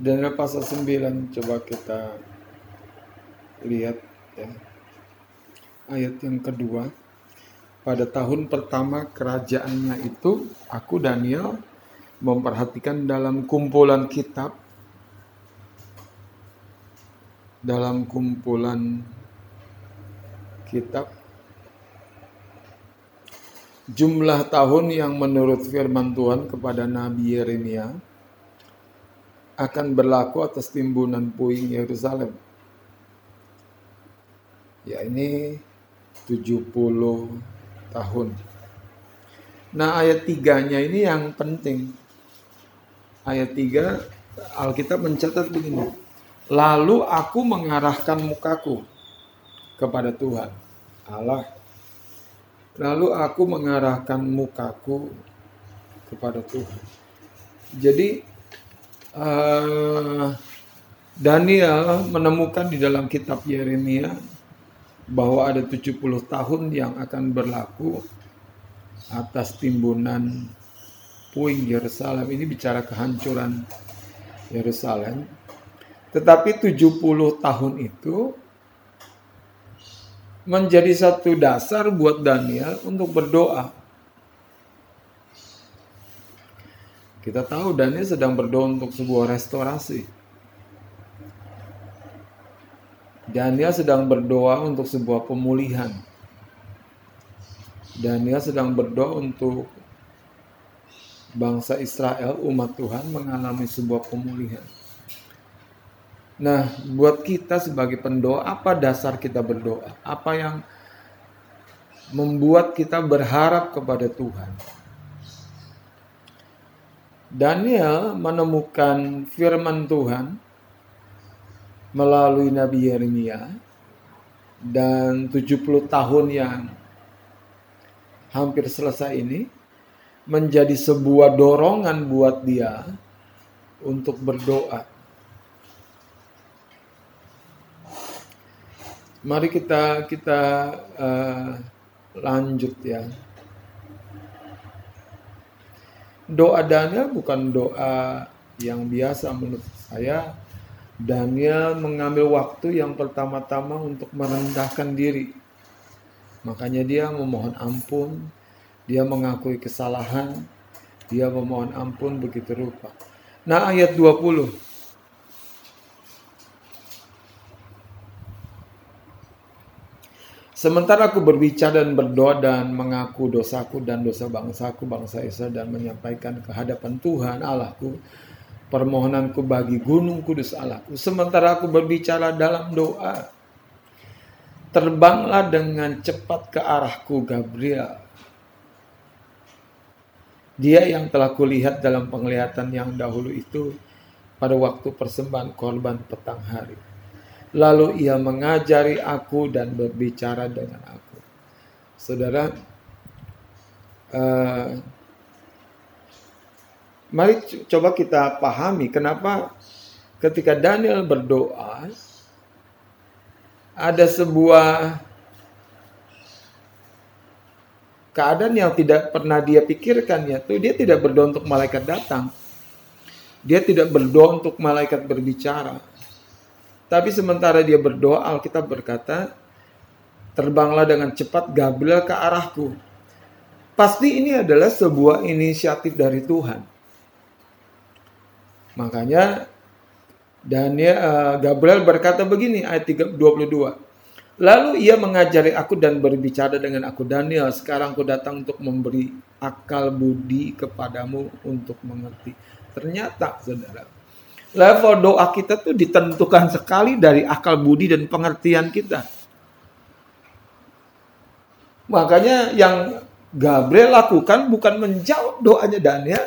Daniel pasal 9 coba kita lihat ya. Ayat yang kedua. Pada tahun pertama kerajaannya itu aku Daniel memperhatikan dalam kumpulan kitab dalam kumpulan kitab jumlah tahun yang menurut firman Tuhan kepada Nabi Yeremia akan berlaku atas timbunan puing Yerusalem. Ya ini 70 tahun. Nah ayat tiganya ini yang penting. Ayat 3 Alkitab mencatat begini. Lalu aku mengarahkan mukaku kepada Tuhan Allah Lalu aku mengarahkan mukaku kepada Tuhan. Jadi uh, Daniel menemukan di dalam kitab Yeremia bahwa ada 70 tahun yang akan berlaku atas timbunan puing Yerusalem. Ini bicara kehancuran Yerusalem. Tetapi 70 tahun itu menjadi satu dasar buat Daniel untuk berdoa. Kita tahu Daniel sedang berdoa untuk sebuah restorasi. Daniel sedang berdoa untuk sebuah pemulihan. Daniel sedang berdoa untuk bangsa Israel, umat Tuhan mengalami sebuah pemulihan. Nah, buat kita sebagai pendoa, apa dasar kita berdoa? Apa yang membuat kita berharap kepada Tuhan? Daniel menemukan firman Tuhan melalui Nabi Yeremia dan 70 tahun yang hampir selesai ini menjadi sebuah dorongan buat dia untuk berdoa Mari kita kita uh, lanjut ya. Doa Daniel bukan doa yang biasa menurut saya. Daniel mengambil waktu yang pertama-tama untuk merendahkan diri. Makanya dia memohon ampun, dia mengakui kesalahan, dia memohon ampun begitu rupa. Nah ayat 20 Sementara aku berbicara dan berdoa dan mengaku dosaku dan dosa bangsaku, bangsa Israel dan menyampaikan kehadapan Tuhan Allahku permohonanku bagi gunung kudus Allahku. Sementara aku berbicara dalam doa, terbanglah dengan cepat ke arahku Gabriel. Dia yang telah kulihat dalam penglihatan yang dahulu itu pada waktu persembahan korban petang hari Lalu ia mengajari aku dan berbicara dengan aku. Saudara, uh, mari coba kita pahami kenapa ketika Daniel berdoa ada sebuah keadaan yang tidak pernah dia pikirkan yaitu dia tidak berdoa untuk malaikat datang. Dia tidak berdoa untuk malaikat berbicara. Tapi sementara dia berdoa, Alkitab berkata, terbanglah dengan cepat Gabriel ke arahku. Pasti ini adalah sebuah inisiatif dari Tuhan. Makanya Daniel uh, Gabriel berkata begini ayat 22. Lalu ia mengajari aku dan berbicara dengan aku Daniel, sekarang aku datang untuk memberi akal budi kepadamu untuk mengerti. Ternyata Saudara, level doa kita tuh ditentukan sekali dari akal budi dan pengertian kita. Makanya yang Gabriel lakukan bukan menjawab doanya Daniel,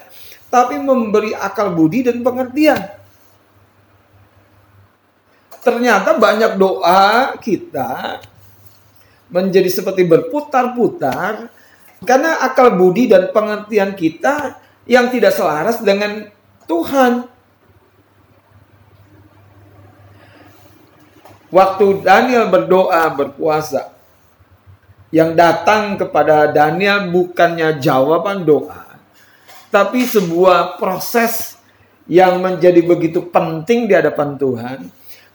tapi memberi akal budi dan pengertian. Ternyata banyak doa kita menjadi seperti berputar-putar karena akal budi dan pengertian kita yang tidak selaras dengan Tuhan. Waktu Daniel berdoa, berpuasa, yang datang kepada Daniel bukannya jawaban doa, tapi sebuah proses yang menjadi begitu penting di hadapan Tuhan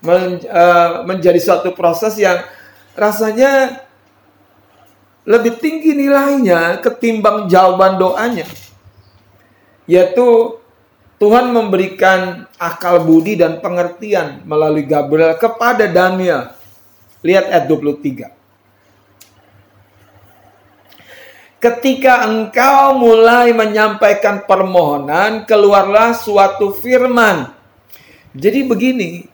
men, uh, menjadi suatu proses yang rasanya lebih tinggi nilainya ketimbang jawaban doanya yaitu Tuhan memberikan akal budi dan pengertian melalui Gabriel kepada Daniel. Lihat ayat 23. Ketika engkau mulai menyampaikan permohonan, keluarlah suatu firman. Jadi begini,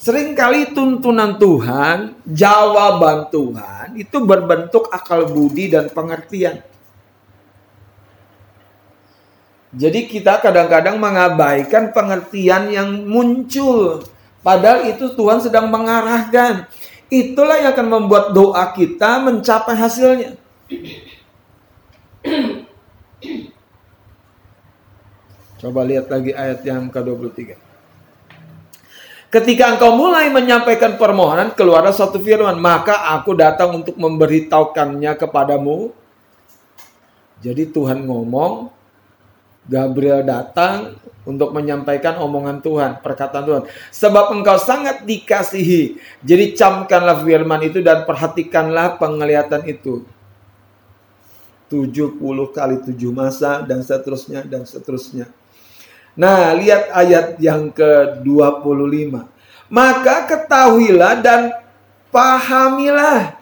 sering kali tuntunan Tuhan, jawaban Tuhan itu berbentuk akal budi dan pengertian. Jadi kita kadang-kadang mengabaikan pengertian yang muncul. Padahal itu Tuhan sedang mengarahkan. Itulah yang akan membuat doa kita mencapai hasilnya. Coba lihat lagi ayat yang ke-23. Ketika engkau mulai menyampaikan permohonan, keluarlah satu firman, maka aku datang untuk memberitahukannya kepadamu. Jadi Tuhan ngomong, Gabriel datang untuk menyampaikan omongan Tuhan, perkataan Tuhan. Sebab engkau sangat dikasihi. Jadi camkanlah firman itu dan perhatikanlah penglihatan itu. 70 kali 7 masa dan seterusnya dan seterusnya. Nah, lihat ayat yang ke-25. Maka ketahuilah dan pahamilah.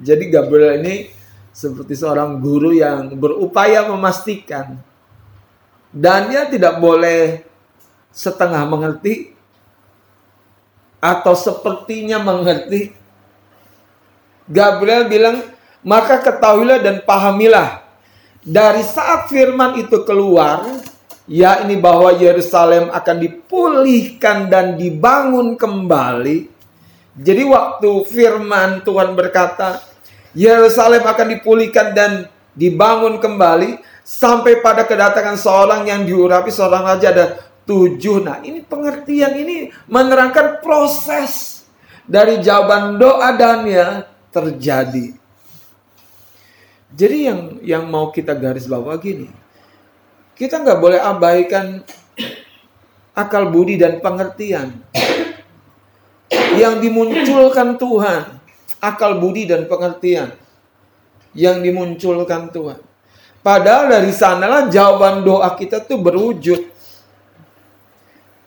Jadi Gabriel ini seperti seorang guru yang berupaya memastikan dan dia tidak boleh setengah mengerti atau sepertinya mengerti. Gabriel bilang, "Maka ketahuilah dan pahamilah dari saat firman itu keluar, yakni bahwa Yerusalem akan dipulihkan dan dibangun kembali." Jadi waktu firman Tuhan berkata, Yerusalem akan dipulihkan dan dibangun kembali sampai pada kedatangan seorang yang diurapi seorang raja ada tujuh. Nah ini pengertian ini menerangkan proses dari jawaban doa Daniel terjadi. Jadi yang yang mau kita garis bawah gini, kita nggak boleh abaikan akal budi dan pengertian yang dimunculkan Tuhan akal budi dan pengertian yang dimunculkan Tuhan. Padahal dari sanalah jawaban doa kita tuh berwujud.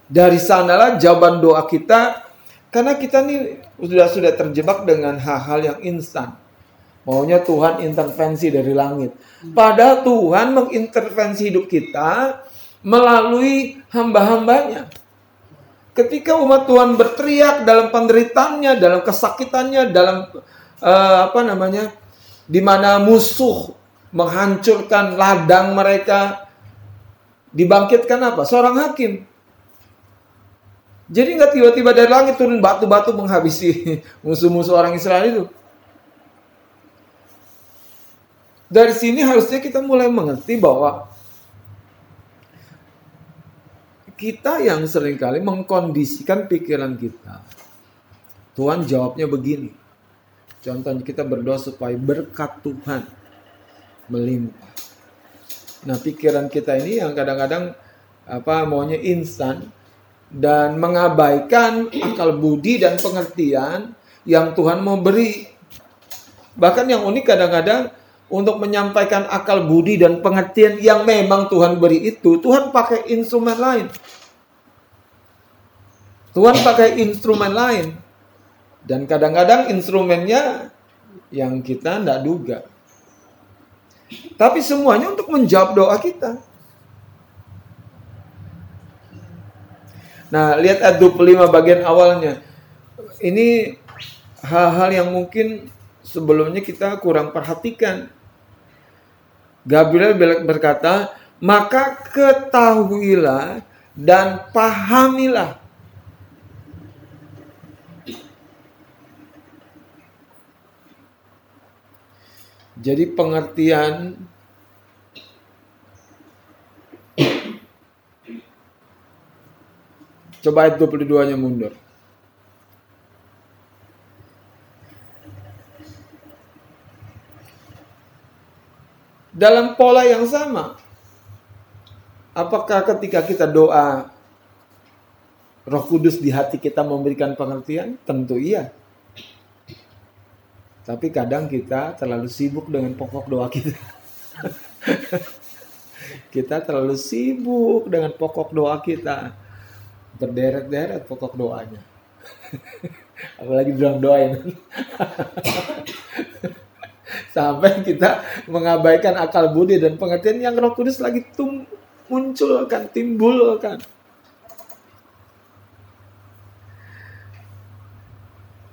Dari sanalah jawaban doa kita karena kita nih sudah sudah terjebak dengan hal-hal yang instan. Maunya Tuhan intervensi dari langit. Padahal Tuhan mengintervensi hidup kita melalui hamba-hambanya. Ketika umat Tuhan berteriak dalam penderitaannya, dalam kesakitannya, dalam uh, apa namanya, di mana musuh menghancurkan ladang mereka, dibangkitkan apa? Seorang hakim. Jadi nggak tiba-tiba dari langit turun batu-batu menghabisi musuh-musuh orang Israel itu. Dari sini harusnya kita mulai mengerti bahwa kita yang sering kali mengkondisikan pikiran kita. Tuhan jawabnya begini. Contohnya kita berdoa supaya berkat Tuhan melimpah. Nah, pikiran kita ini yang kadang-kadang apa maunya instan dan mengabaikan akal budi dan pengertian yang Tuhan mau beri. Bahkan yang unik kadang-kadang untuk menyampaikan akal budi dan pengertian yang memang Tuhan beri itu, Tuhan pakai instrumen lain. Tuhan pakai instrumen lain. Dan kadang-kadang instrumennya yang kita tidak duga. Tapi semuanya untuk menjawab doa kita. Nah, lihat ayat 25 bagian awalnya. Ini hal-hal yang mungkin sebelumnya kita kurang perhatikan. Gabriel berkata, maka ketahuilah dan pahamilah. Jadi pengertian Coba ayat 22-nya mundur. Dalam pola yang sama. Apakah ketika kita doa Roh Kudus di hati kita memberikan pengertian? Tentu iya. Tapi kadang kita terlalu sibuk dengan pokok doa kita. kita terlalu sibuk dengan pokok doa kita. Berderet-deret pokok doanya. Apalagi bilang doain. Sampai kita mengabaikan akal budi dan pengertian yang Roh Kudus lagi tum timbul kan.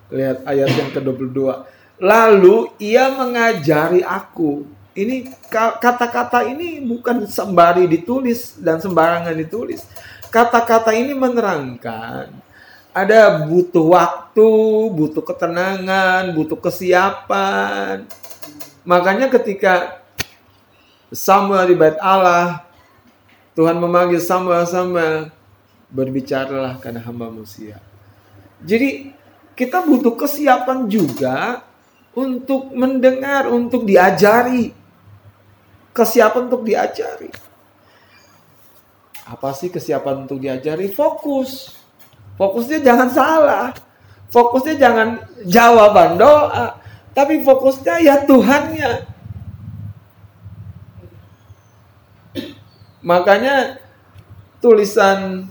Lihat ayat yang ke-22. Lalu ia mengajari aku. Ini kata-kata ini bukan sembari ditulis dan sembarangan ditulis. Kata-kata ini menerangkan ada butuh waktu, butuh ketenangan, butuh kesiapan. Makanya ketika Samuel di bait Allah, Tuhan memanggil Samuel, Samuel, berbicaralah karena hamba manusia. Jadi kita butuh kesiapan juga untuk mendengar, untuk diajari. Kesiapan untuk diajari. Apa sih kesiapan untuk diajari? Fokus. Fokusnya jangan salah. Fokusnya jangan jawaban doa. Tapi fokusnya ya Tuhannya. Makanya tulisan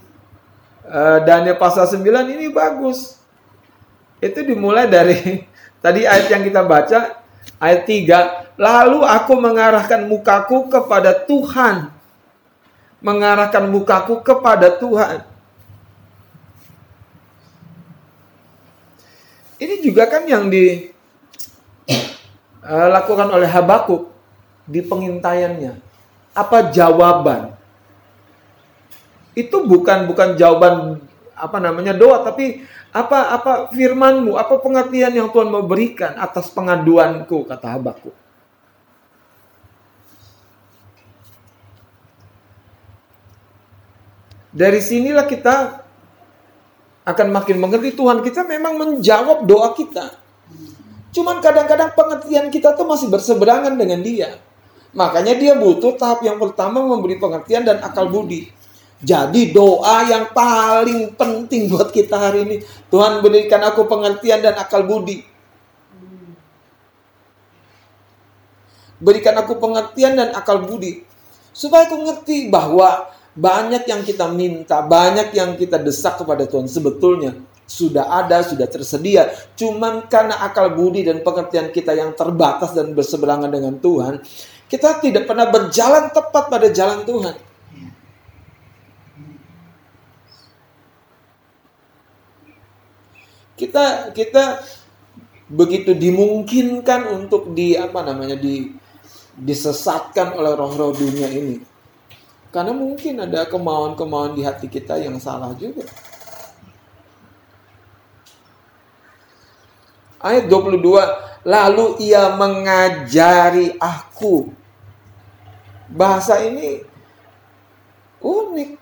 uh, Daniel pasal 9 ini bagus. Itu dimulai dari tadi ayat yang kita baca ayat 3, lalu aku mengarahkan mukaku kepada Tuhan. Mengarahkan mukaku kepada Tuhan. Ini juga kan yang eh, oleh Habakuk di pengintaiannya. Apa jawaban? Itu bukan bukan jawaban apa namanya doa tapi apa apa firmanmu apa pengertian yang Tuhan mau berikan atas pengaduanku kata Habakuk dari sinilah kita akan makin mengerti Tuhan kita memang menjawab doa kita cuman kadang-kadang pengertian kita tuh masih berseberangan dengan dia makanya dia butuh tahap yang pertama memberi pengertian dan akal budi jadi doa yang paling penting buat kita hari ini. Tuhan berikan aku pengertian dan akal budi. Berikan aku pengertian dan akal budi. Supaya aku ngerti bahwa banyak yang kita minta, banyak yang kita desak kepada Tuhan. Sebetulnya sudah ada, sudah tersedia. Cuman karena akal budi dan pengertian kita yang terbatas dan berseberangan dengan Tuhan, kita tidak pernah berjalan tepat pada jalan Tuhan. kita kita begitu dimungkinkan untuk di apa namanya di disesatkan oleh roh-roh dunia ini. Karena mungkin ada kemauan-kemauan di hati kita yang salah juga. Ayat 22, lalu ia mengajari aku. Bahasa ini unik.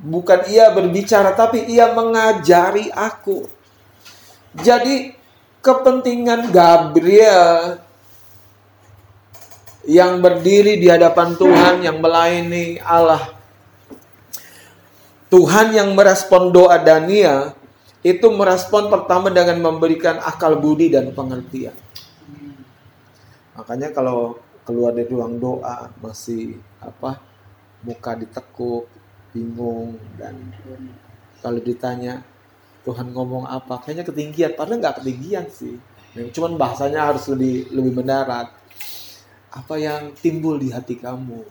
Bukan ia berbicara, tapi ia mengajari aku. Jadi kepentingan Gabriel yang berdiri di hadapan Tuhan, yang melayani Allah. Tuhan yang merespon doa Daniel, itu merespon pertama dengan memberikan akal budi dan pengertian. Makanya kalau keluar dari ruang doa masih apa muka ditekuk, bingung dan kalau ditanya Tuhan ngomong apa? Kayaknya ketinggian padahal nggak ketinggian sih. Cuman bahasanya harus lebih lebih mendarat. Apa yang timbul di hati kamu?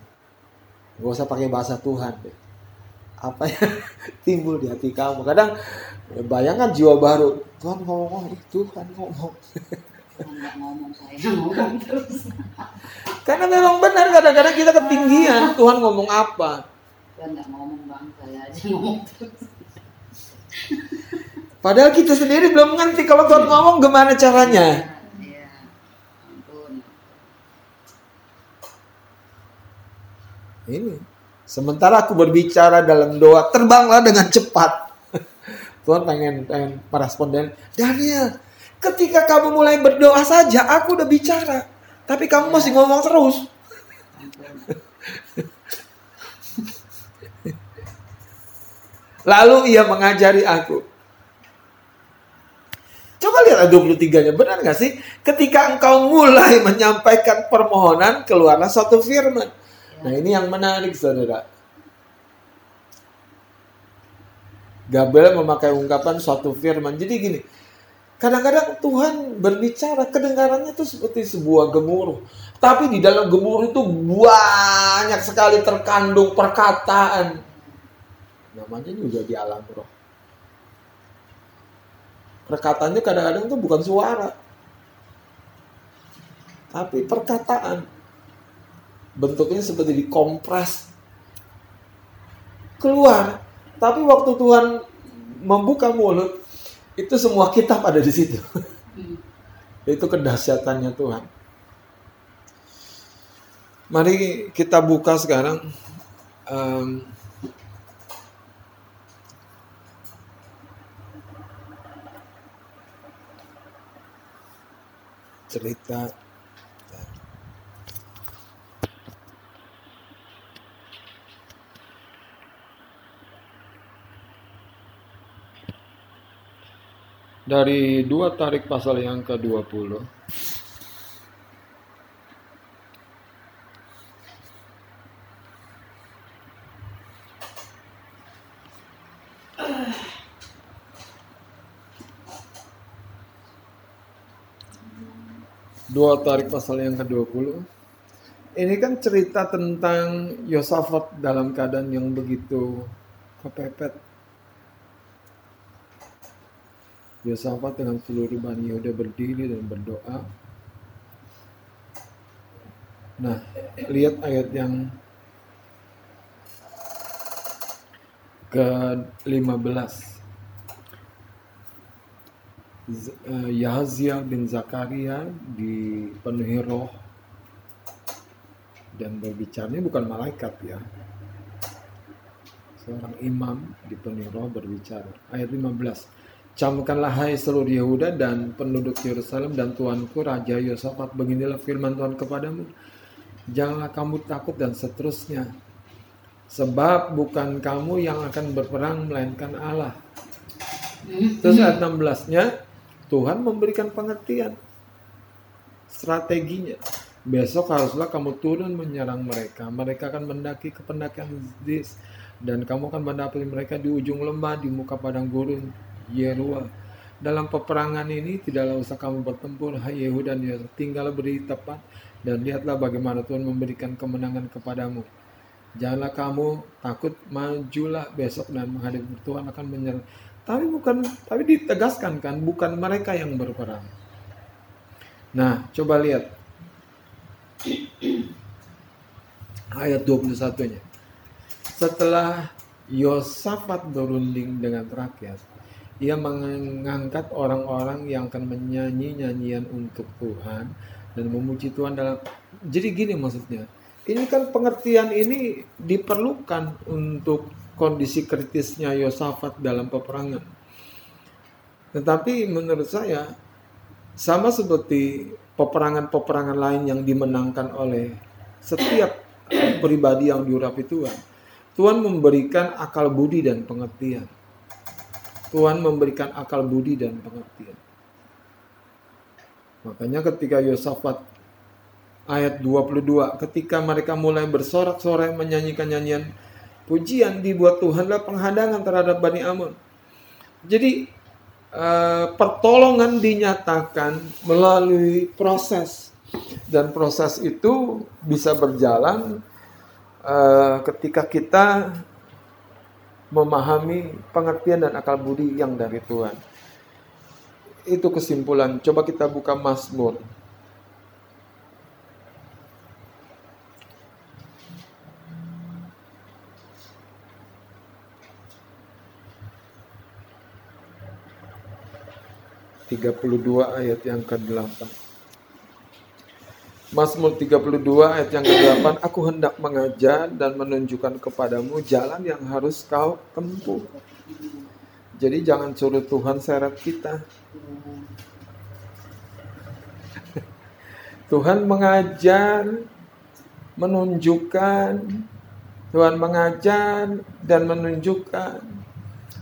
Gak usah pakai bahasa Tuhan deh apa yang timbul di hati kamu. Kadang bayangkan jiwa baru Tuhan ngomong Tuhan ngomong ngomong saya ngomong. Terus karena memang benar kadang-kadang kita ketinggian Tuhan ngomong apa? Kan nggak ngomong bang. Saya aja ngomong. Terus Padahal kita sendiri belum ngerti kalau Tuhan ngomong gimana caranya. Iya, Ini. Sementara aku berbicara dalam doa, terbanglah dengan cepat. Tuhan pengen pengen merespon dan Daniel, ketika kamu mulai berdoa saja, aku udah bicara, tapi kamu ya. masih ngomong terus. Lalu ia mengajari aku. Coba lihat ayat 23-nya, benar gak sih? Ketika engkau mulai menyampaikan permohonan, keluarlah suatu firman. Nah ini yang menarik saudara. Gabriel memakai ungkapan suatu firman. Jadi gini, kadang-kadang Tuhan berbicara, kedengarannya itu seperti sebuah gemuruh. Tapi di dalam gemuruh itu banyak sekali terkandung perkataan. Namanya juga di alam roh perkataannya kadang-kadang itu bukan suara tapi perkataan bentuknya seperti dikompres. Keluar. Tapi waktu Tuhan membuka mulut itu semua kitab ada di situ. Hmm. itu kedahsyatannya Tuhan. Mari kita buka sekarang um, cerita dari dua tarik pasal yang ke-20 dua tarik pasal yang ke-20. Ini kan cerita tentang Yosafat dalam keadaan yang begitu kepepet. Yosafat dengan seluruh Bani Yehuda berdiri dan berdoa. Nah, lihat ayat yang ke-15. Eh, Yahzia bin Zakaria dipenuhi roh dan berbicara ini bukan malaikat ya seorang imam dipenuhi roh berbicara ayat 15 camkanlah hai seluruh Yehuda dan penduduk Yerusalem dan tuanku Raja Yosafat. Beginilah firman Tuhan kepadamu. Janganlah kamu takut dan seterusnya. Sebab bukan kamu yang akan berperang melainkan Allah. Terus ayat 16 nya Tuhan memberikan pengertian strateginya. Besok haruslah kamu turun menyerang mereka. Mereka akan mendaki ke pendakian Zis dan kamu akan mendapati mereka di ujung lembah di muka padang gurun Yerua. Dalam peperangan ini tidaklah usah kamu bertempur, hai Yehuda dan Yehuda. Tinggal beri tepat dan lihatlah bagaimana Tuhan memberikan kemenangan kepadamu. Janganlah kamu takut, majulah besok dan menghadapi Tuhan akan menyerang tapi bukan tapi ditegaskan kan bukan mereka yang berperang. Nah, coba lihat ayat 21-nya. Setelah Yosafat berunding dengan rakyat, ia mengangkat orang-orang yang akan menyanyi nyanyian untuk Tuhan dan memuji Tuhan dalam jadi gini maksudnya. Ini kan pengertian ini diperlukan untuk kondisi kritisnya Yosafat dalam peperangan. Tetapi menurut saya sama seperti peperangan-peperangan lain yang dimenangkan oleh setiap pribadi yang diurapi Tuhan. Tuhan memberikan akal budi dan pengertian. Tuhan memberikan akal budi dan pengertian. Makanya ketika Yosafat ayat 22 ketika mereka mulai bersorak-sorai menyanyikan nyanyian pujian dibuat Tuhanlah penghadangan terhadap Bani Amun. Jadi uh, pertolongan dinyatakan melalui proses dan proses itu bisa berjalan uh, ketika kita memahami pengertian dan akal budi yang dari Tuhan. Itu kesimpulan. Coba kita buka Mazmur 32 ayat yang ke-8. Mazmur 32 ayat yang ke-8, Aku hendak mengajar dan menunjukkan kepadamu jalan yang harus kau tempuh. Jadi jangan suruh Tuhan seret kita. Tuhan mengajar, menunjukkan, Tuhan mengajar dan menunjukkan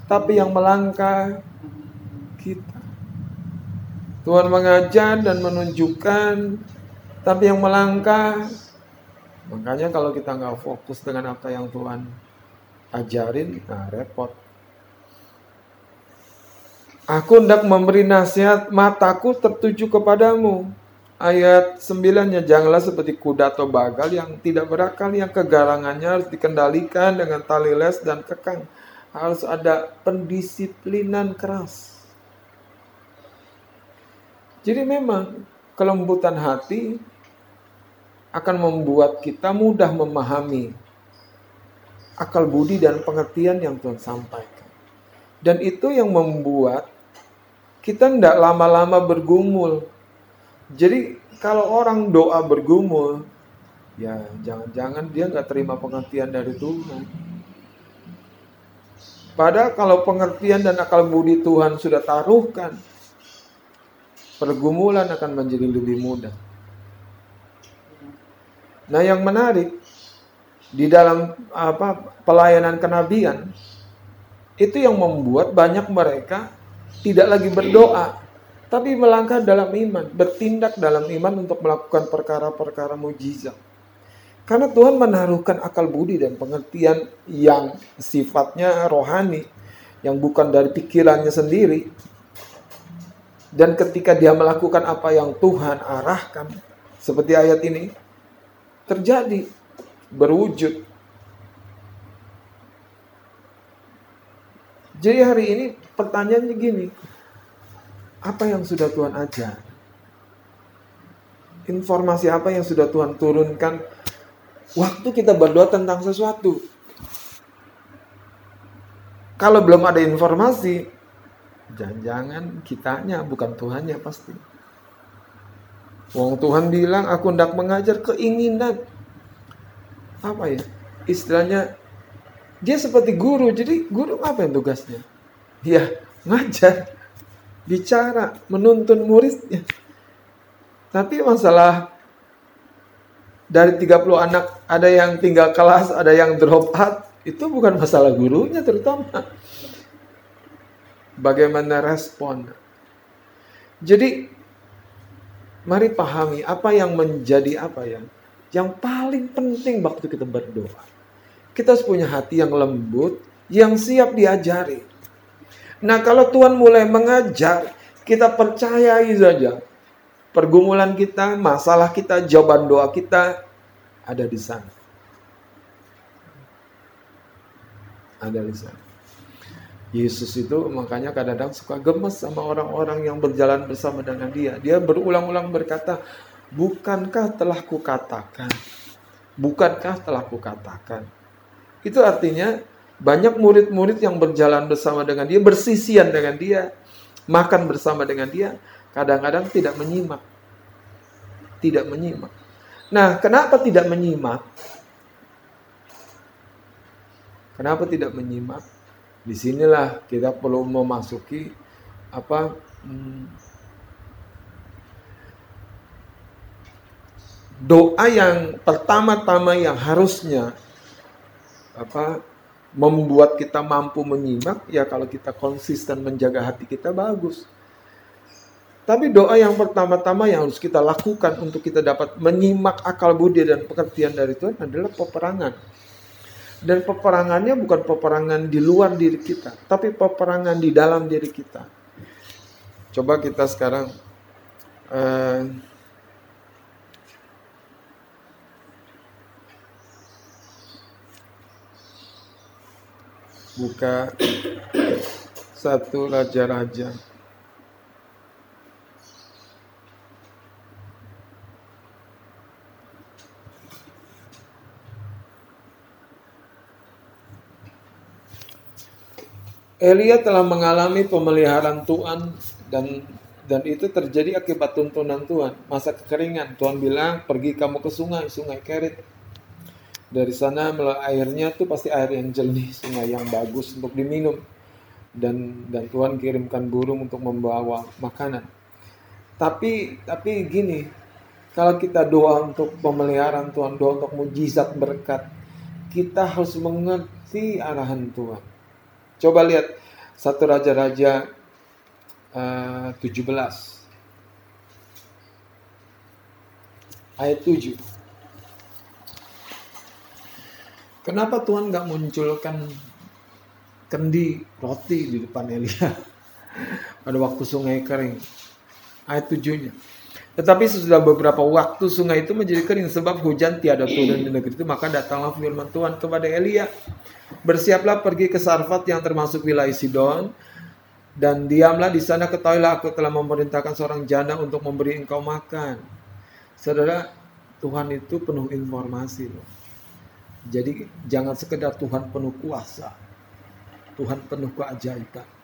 tapi yang melangkah kita. Tuhan mengajar dan menunjukkan, tapi yang melangkah. Makanya kalau kita nggak fokus dengan apa yang Tuhan ajarin, nah repot. Aku hendak memberi nasihat, mataku tertuju kepadamu. Ayat 9-nya, janganlah seperti kuda atau bagal yang tidak berakal, yang kegarangannya harus dikendalikan dengan tali les dan kekang. Harus ada pendisiplinan keras. Jadi memang kelembutan hati akan membuat kita mudah memahami akal budi dan pengertian yang Tuhan sampaikan. Dan itu yang membuat kita tidak lama-lama bergumul. Jadi kalau orang doa bergumul, ya jangan-jangan dia nggak terima pengertian dari Tuhan. Padahal kalau pengertian dan akal budi Tuhan sudah taruhkan, pergumulan akan menjadi lebih mudah. Nah, yang menarik di dalam apa pelayanan kenabian itu yang membuat banyak mereka tidak lagi berdoa, tapi melangkah dalam iman, bertindak dalam iman untuk melakukan perkara-perkara mujizat. Karena Tuhan menaruhkan akal budi dan pengertian yang sifatnya rohani, yang bukan dari pikirannya sendiri. Dan ketika dia melakukan apa yang Tuhan arahkan, seperti ayat ini, terjadi, berwujud. Jadi hari ini pertanyaannya gini, apa yang sudah Tuhan ajar? Informasi apa yang sudah Tuhan turunkan waktu kita berdoa tentang sesuatu? Kalau belum ada informasi, jangan-jangan kitanya bukan Tuhannya pasti. Wong Tuhan bilang aku hendak mengajar keinginan. Apa ya? Istilahnya dia seperti guru. Jadi guru apa yang tugasnya? Ya, ngajar, bicara, menuntun muridnya. Tapi masalah dari 30 anak ada yang tinggal kelas, ada yang drop out, itu bukan masalah gurunya terutama. Bagaimana respon. Jadi mari pahami apa yang menjadi apa ya. Yang paling penting waktu kita berdoa. Kita harus punya hati yang lembut, yang siap diajari. Nah kalau Tuhan mulai mengajar, kita percayai saja. Pergumulan kita, masalah kita, jawaban doa kita ada di sana. Ada di sana. Yesus itu makanya kadang-kadang suka gemes sama orang-orang yang berjalan bersama dengan dia. Dia berulang-ulang berkata, bukankah telah kukatakan? Bukankah telah kukatakan? Itu artinya banyak murid-murid yang berjalan bersama dengan dia, bersisian dengan dia, makan bersama dengan dia, kadang-kadang tidak menyimak. Tidak menyimak. Nah, kenapa tidak menyimak? Kenapa tidak menyimak? Di sinilah kita perlu memasuki apa hmm, doa yang pertama-tama yang harusnya apa membuat kita mampu menyimak ya kalau kita konsisten menjaga hati kita bagus. Tapi doa yang pertama-tama yang harus kita lakukan untuk kita dapat menyimak akal budi dan pengertian dari Tuhan adalah peperangan. Dan peperangannya bukan peperangan di luar diri kita, tapi peperangan di dalam diri kita. Coba kita sekarang uh, buka satu raja-raja. Elia telah mengalami pemeliharaan Tuhan dan dan itu terjadi akibat tuntunan Tuhan. Masa kekeringan, Tuhan bilang, pergi kamu ke sungai, sungai Kerit. Dari sana airnya tuh pasti air yang jernih, sungai yang bagus untuk diminum. Dan dan Tuhan kirimkan burung untuk membawa makanan. Tapi tapi gini, kalau kita doa untuk pemeliharaan Tuhan, doa untuk mujizat berkat, kita harus mengerti arahan Tuhan Coba lihat Satu Raja-Raja uh, 17 ayat 7. Kenapa Tuhan nggak munculkan kendi roti di depan Elia pada waktu sungai kering? Ayat 7-nya. Tetapi sesudah beberapa waktu sungai itu menjadi kering sebab hujan tiada turun di negeri itu maka datanglah firman Tuhan kepada Elia bersiaplah pergi ke Sarfat yang termasuk wilayah Sidon dan diamlah di sana ketahuilah aku telah memerintahkan seorang janda untuk memberi engkau makan. Saudara, Tuhan itu penuh informasi loh. Jadi jangan sekedar Tuhan penuh kuasa. Tuhan penuh keajaiban.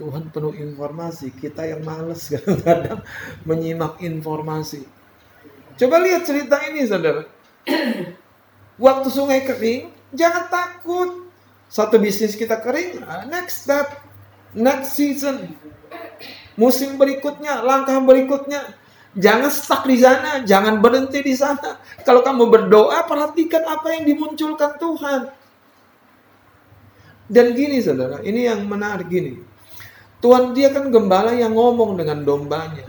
Tuhan penuh informasi. Kita yang males kadang-kadang menyimak informasi. Coba lihat cerita ini saudara. Waktu sungai kering, jangan takut. Satu bisnis kita kering, ah, next step, next season, musim berikutnya, langkah berikutnya. Jangan stuck di sana, jangan berhenti di sana. Kalau kamu berdoa, perhatikan apa yang dimunculkan Tuhan. Dan gini saudara, ini yang menarik gini. Tuhan dia kan gembala yang ngomong dengan dombanya.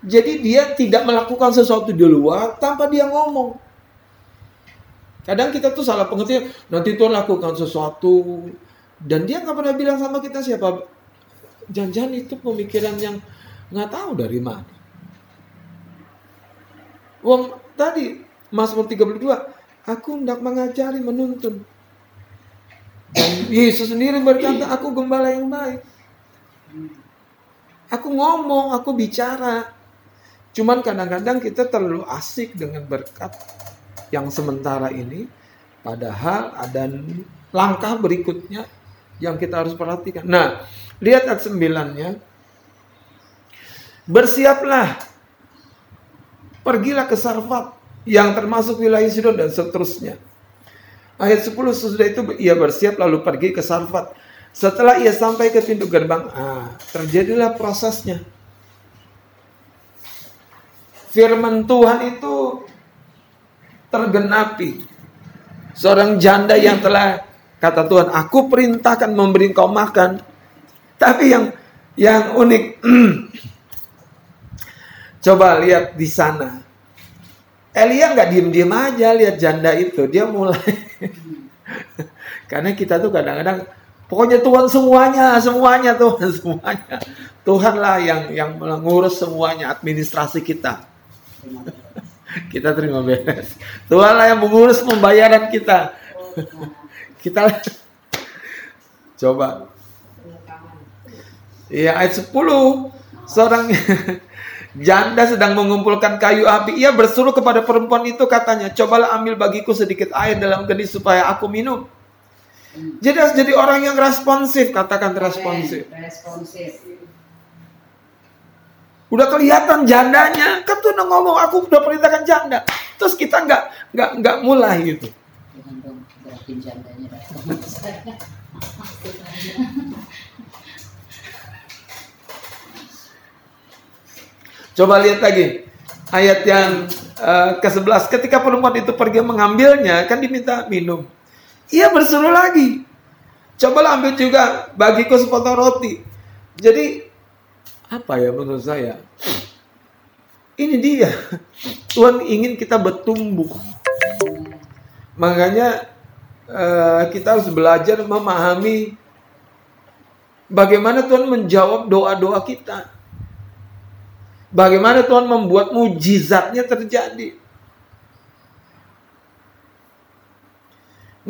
Jadi dia tidak melakukan sesuatu di luar tanpa dia ngomong. Kadang kita tuh salah pengertian, nanti Tuhan lakukan sesuatu dan dia nggak pernah bilang sama kita siapa. Jangan-jangan itu pemikiran yang nggak tahu dari mana. Wong tadi Mazmur 32, aku hendak mengajari menuntun. Dan Yesus sendiri berkata, aku gembala yang baik. Aku ngomong, aku bicara. Cuman kadang-kadang kita terlalu asik dengan berkat yang sementara ini. Padahal ada langkah berikutnya yang kita harus perhatikan. Nah, lihat ayat sembilannya. Bersiaplah. Pergilah ke Sarfat yang termasuk wilayah Sidon dan seterusnya. Ayat 10 sesudah itu ia bersiap lalu pergi ke Sarfat setelah ia sampai ke pintu gerbang, ah, terjadilah prosesnya. Firman Tuhan itu tergenapi. Seorang janda yang telah kata Tuhan, aku perintahkan memberi kau makan. Tapi yang yang unik, coba lihat di sana. Elia nggak diem-diem aja lihat janda itu, dia mulai. Karena kita tuh kadang-kadang Pokoknya Tuhan semuanya, semuanya Tuhan semuanya. Tuhanlah yang yang mengurus semuanya administrasi kita. kita terima beres. Tuhanlah yang mengurus pembayaran kita. kita coba. Iya ayat 10 seorang janda sedang mengumpulkan kayu api. Ia bersuruh kepada perempuan itu katanya, "Cobalah ambil bagiku sedikit air dalam gendi supaya aku minum." Jadi harus jadi orang yang responsif, katakan responsif. Responsif. Udah kelihatan jandanya, kan tuh udah ngomong aku udah perintahkan janda. Terus kita nggak nggak nggak mulai gitu. Coba lihat lagi ayat yang uh, ke-11 ketika perempuan itu pergi mengambilnya kan diminta minum. Ia berseru lagi. Cobalah ambil juga bagiku sepotong roti. Jadi apa ya menurut saya? Ini dia. Tuhan ingin kita bertumbuh. Makanya uh, kita harus belajar memahami bagaimana Tuhan menjawab doa-doa kita. Bagaimana Tuhan membuat mujizatnya terjadi.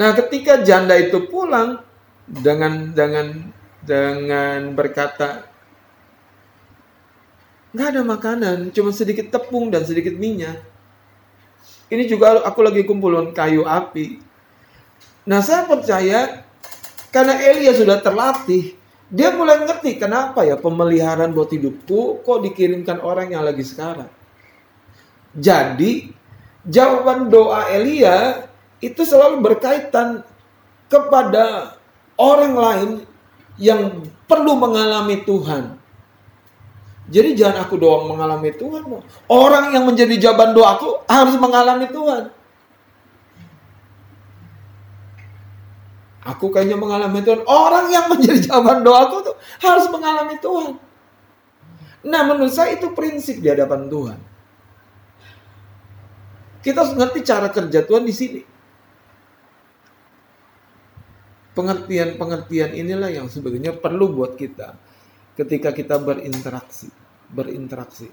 Nah, ketika janda itu pulang dengan dengan dengan berkata nggak ada makanan, cuma sedikit tepung dan sedikit minyak. Ini juga aku lagi kumpulin kayu api. Nah, saya percaya karena Elia sudah terlatih, dia mulai ngerti kenapa ya pemeliharaan buat hidupku kok dikirimkan orang yang lagi sekarang. Jadi, jawaban doa Elia itu selalu berkaitan kepada orang lain yang perlu mengalami Tuhan. Jadi jangan aku doang mengalami Tuhan. Orang yang menjadi jawaban doaku harus mengalami Tuhan. Aku kayaknya mengalami Tuhan. Orang yang menjadi jawaban doaku tuh harus mengalami Tuhan. Nah menurut saya itu prinsip di hadapan Tuhan. Kita harus ngerti cara kerja Tuhan di sini. Pengertian-pengertian inilah yang sebetulnya perlu buat kita ketika kita berinteraksi, berinteraksi.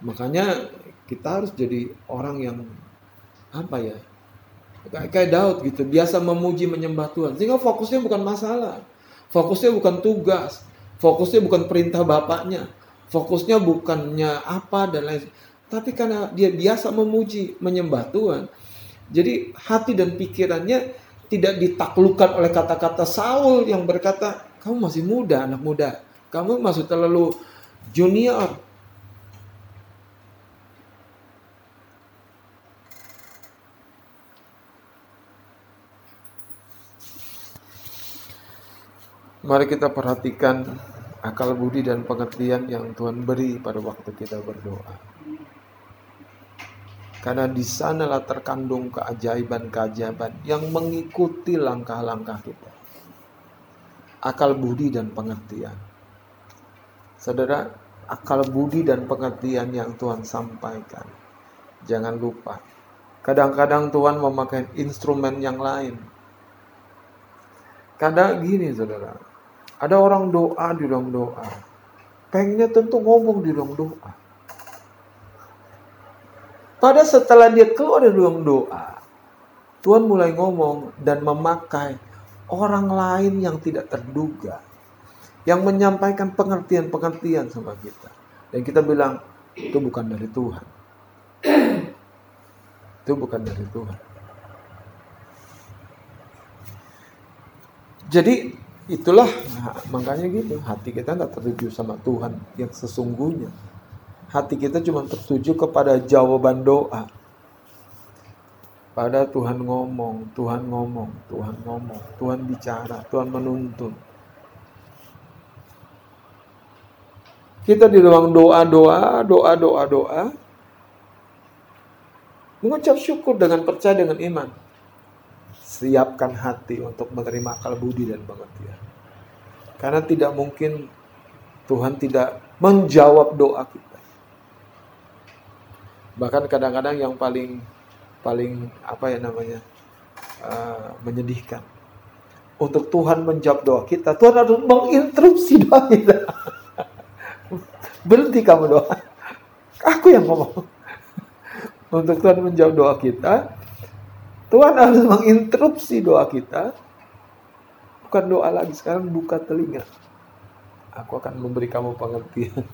Makanya kita harus jadi orang yang apa ya? Kayak, kayak Daud gitu, biasa memuji menyembah Tuhan. Sehingga fokusnya bukan masalah. Fokusnya bukan tugas, fokusnya bukan perintah bapaknya, fokusnya bukannya apa dan lain tapi karena dia biasa memuji menyembah Tuhan jadi hati dan pikirannya tidak ditaklukkan oleh kata-kata Saul yang berkata kamu masih muda anak muda kamu masih terlalu junior Mari kita perhatikan akal budi dan pengertian yang Tuhan beri pada waktu kita berdoa. Karena di sanalah terkandung keajaiban-keajaiban yang mengikuti langkah-langkah kita. Akal budi dan pengertian. Saudara, akal budi dan pengertian yang Tuhan sampaikan. Jangan lupa, kadang-kadang Tuhan memakai instrumen yang lain. Kadang gini saudara, ada orang doa di dalam doa. Pengennya tentu ngomong di dalam doa. Pada setelah dia keluar dari dalam doa, Tuhan mulai ngomong dan memakai orang lain yang tidak terduga. Yang menyampaikan pengertian-pengertian sama kita. Dan kita bilang, itu bukan dari Tuhan. itu bukan dari Tuhan. Jadi itulah nah, makanya gitu hati kita nggak tertuju sama Tuhan yang sesungguhnya hati kita cuma tertuju kepada jawaban doa pada Tuhan ngomong Tuhan ngomong Tuhan ngomong Tuhan bicara Tuhan menuntun kita di ruang doa doa doa doa doa mengucap syukur dengan percaya dengan iman siapkan hati untuk menerima akal budi dan pengertian. Karena tidak mungkin Tuhan tidak menjawab doa kita. Bahkan kadang-kadang yang paling paling apa ya namanya uh, menyedihkan. Untuk Tuhan menjawab doa kita, Tuhan harus menginterupsi doa kita. Berhenti kamu doa. Aku yang ngomong. Untuk Tuhan menjawab doa kita, Tuhan harus menginterupsi doa kita. Bukan doa lagi, sekarang buka telinga. Aku akan memberi kamu pengertian.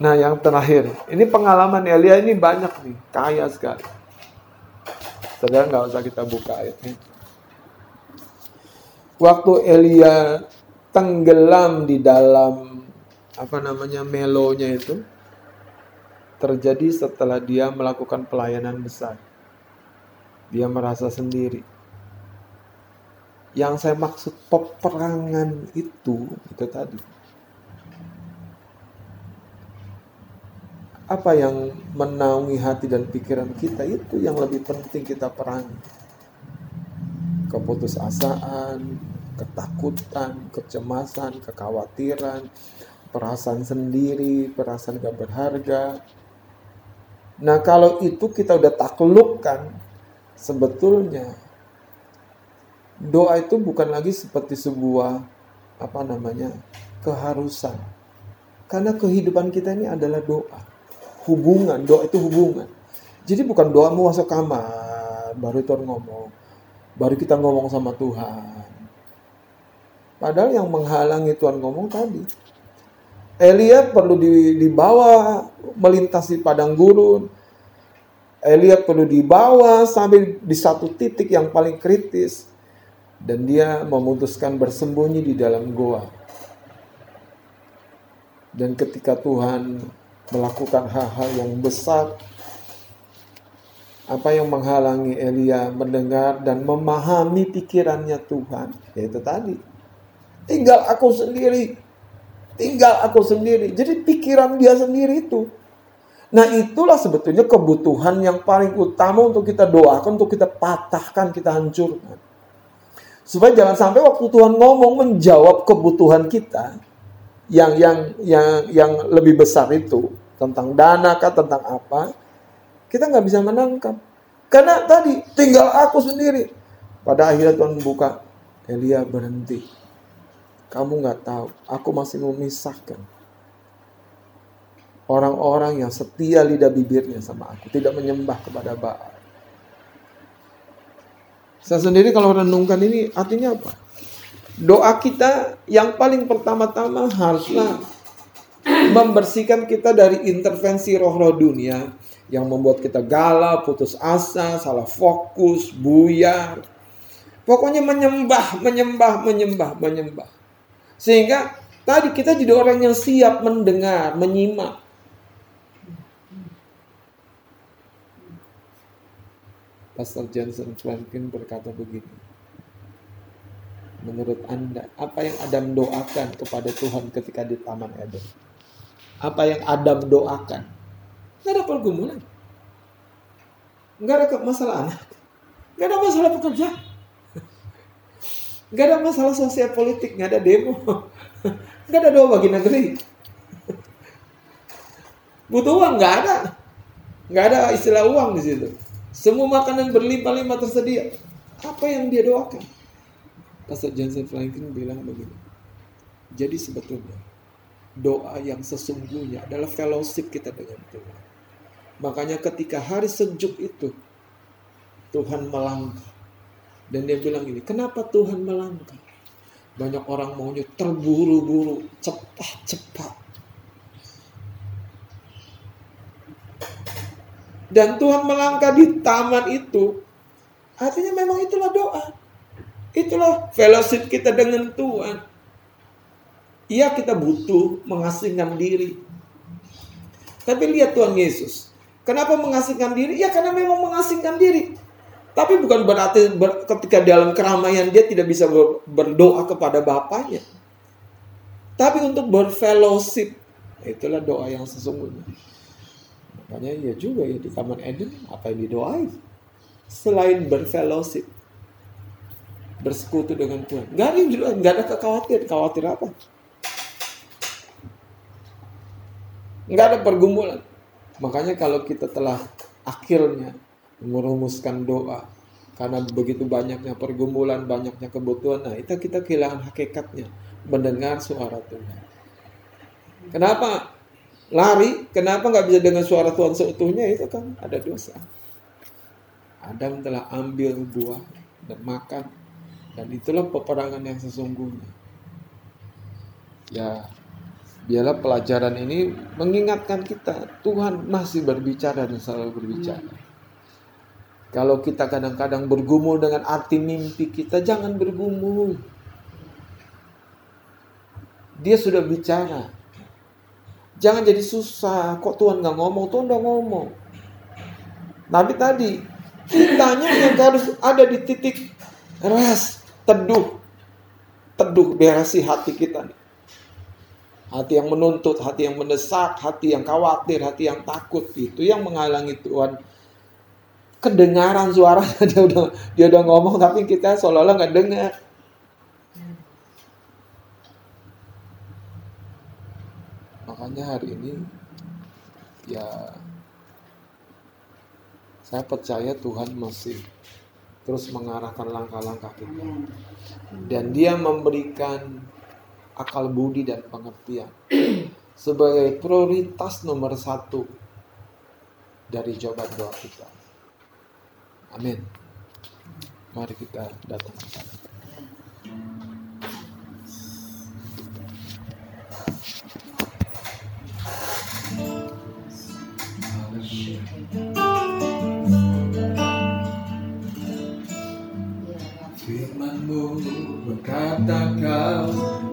Nah yang terakhir, ini pengalaman Elia ini banyak nih, kaya sekali. Saudara nggak usah kita buka ayatnya. Waktu Elia tenggelam di dalam apa namanya melonya itu, terjadi setelah dia melakukan pelayanan besar. Dia merasa sendiri. Yang saya maksud peperangan itu, itu tadi. Apa yang menaungi hati dan pikiran kita itu yang lebih penting kita perangi. Keputusasaan, ketakutan, kecemasan, kekhawatiran, perasaan sendiri, perasaan gak berharga, Nah kalau itu kita udah taklukkan, sebetulnya doa itu bukan lagi seperti sebuah apa namanya keharusan. Karena kehidupan kita ini adalah doa. Hubungan, doa itu hubungan. Jadi bukan doa mau masuk kamar, baru Tuhan ngomong. Baru kita ngomong sama Tuhan. Padahal yang menghalangi Tuhan ngomong tadi. Elia perlu dibawa melintasi padang gurun. Elia perlu dibawa sampai di satu titik yang paling kritis. Dan dia memutuskan bersembunyi di dalam goa. Dan ketika Tuhan melakukan hal-hal yang besar, apa yang menghalangi Elia mendengar dan memahami pikirannya Tuhan, yaitu tadi, tinggal aku sendiri, tinggal aku sendiri. Jadi pikiran dia sendiri itu Nah itulah sebetulnya kebutuhan yang paling utama untuk kita doakan, untuk kita patahkan, kita hancurkan. Supaya jangan sampai waktu Tuhan ngomong menjawab kebutuhan kita yang yang yang yang lebih besar itu tentang dana kah tentang apa kita nggak bisa menangkap karena tadi tinggal aku sendiri pada akhirnya Tuhan membuka Elia berhenti kamu nggak tahu aku masih memisahkan orang-orang yang setia lidah bibirnya sama aku, tidak menyembah kepada Baal. Saya sendiri kalau renungkan ini artinya apa? Doa kita yang paling pertama-tama haruslah membersihkan kita dari intervensi roh-roh dunia yang membuat kita galau, putus asa, salah fokus, buyar. Pokoknya menyembah, menyembah, menyembah, menyembah. Sehingga tadi kita jadi orang yang siap mendengar, menyimak. Pastor Johnson Franklin berkata begini. Menurut Anda, apa yang Adam doakan kepada Tuhan ketika di Taman Eden? Apa yang Adam doakan? Gak ada pergumulan. Gak ada masalah anak. Gak ada masalah pekerjaan. Gak ada masalah sosial politik. Gak ada demo. Gak ada doa bagi negeri. Butuh uang? Gak ada. Gak ada istilah uang di situ. Semua makanan berlimpah-limpah tersedia. Apa yang dia doakan? Pastor Johnson Franklin bilang begini. Jadi sebetulnya doa yang sesungguhnya adalah fellowship kita dengan Tuhan. Makanya ketika hari sejuk itu Tuhan melangkah. Dan dia bilang ini, kenapa Tuhan melangkah? Banyak orang maunya terburu-buru, cepat-cepat. dan Tuhan melangkah di taman itu, artinya memang itulah doa. Itulah fellowship kita dengan Tuhan. Iya kita butuh mengasingkan diri. Tapi lihat Tuhan Yesus. Kenapa mengasingkan diri? Ya karena memang mengasingkan diri. Tapi bukan berarti ber, ketika dalam keramaian dia tidak bisa berdoa kepada Bapaknya. Tapi untuk berfellowship. Itulah doa yang sesungguhnya. Makanya ya juga ya di Taman Eden apa yang didoain selain berfellowship bersekutu dengan Tuhan. Gak ada gak ada kekhawatiran. Khawatir apa? Gak ada pergumulan. Makanya kalau kita telah akhirnya merumuskan doa karena begitu banyaknya pergumulan, banyaknya kebutuhan, nah itu kita kehilangan hakikatnya mendengar suara Tuhan. Kenapa? lari, kenapa nggak bisa dengan suara Tuhan seutuhnya itu kan ada dosa. Adam telah ambil buah dan makan dan itulah peperangan yang sesungguhnya. Ya, biarlah pelajaran ini mengingatkan kita Tuhan masih berbicara dan selalu berbicara. Kalau kita kadang-kadang bergumul dengan arti mimpi kita, jangan bergumul. Dia sudah bicara, Jangan jadi susah. Kok Tuhan nggak ngomong? Tuhan udah ngomong. Tapi tadi kitanya yang harus ada di titik ras, teduh, teduh berasi hati kita nih. Hati yang menuntut, hati yang mendesak, hati yang khawatir, hati yang takut itu yang menghalangi Tuhan. Kedengaran suaranya dia udah dia udah ngomong tapi kita seolah-olah nggak dengar. makanya hari ini ya saya percaya Tuhan masih terus mengarahkan langkah-langkah kita dan dia memberikan akal budi dan pengertian sebagai prioritas nomor satu dari jawaban doa kita. Amin. Mari kita datang Firmanmu berkata kau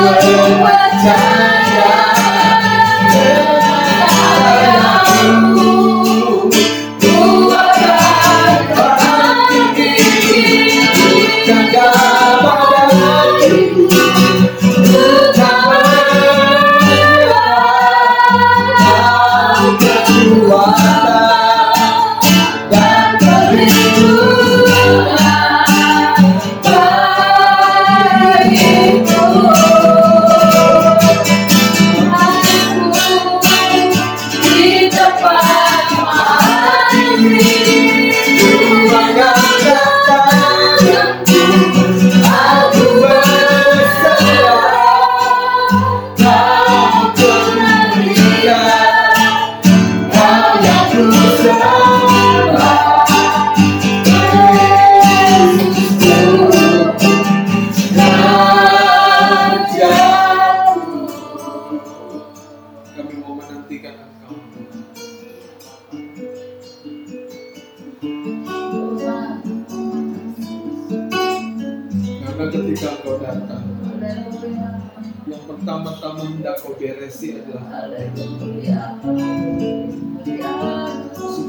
langkah percaya Ku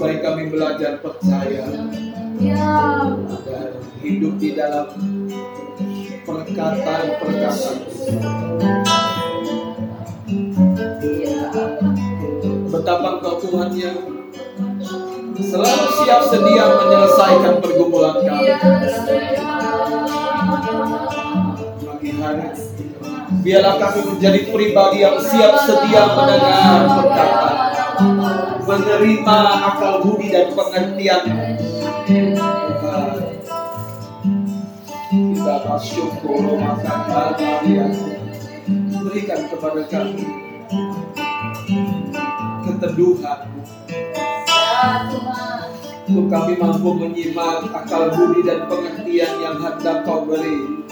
Supaya kami belajar percaya. Dan hidup di dalam Perkataan-perkataan Betapa engkau Tuhan yang Selalu siap sedia menyelesaikan pergumulan kami. Pagi hari Biarlah kami menjadi pribadi yang siap sedia mendengar perkataan Menerima akal budi dan pengertian. Kita bersyukur makan bahagia Berikan kepada kami Keteduhan. Untuk kami mampu menyimak akal budi dan pengertian yang hendak kau beri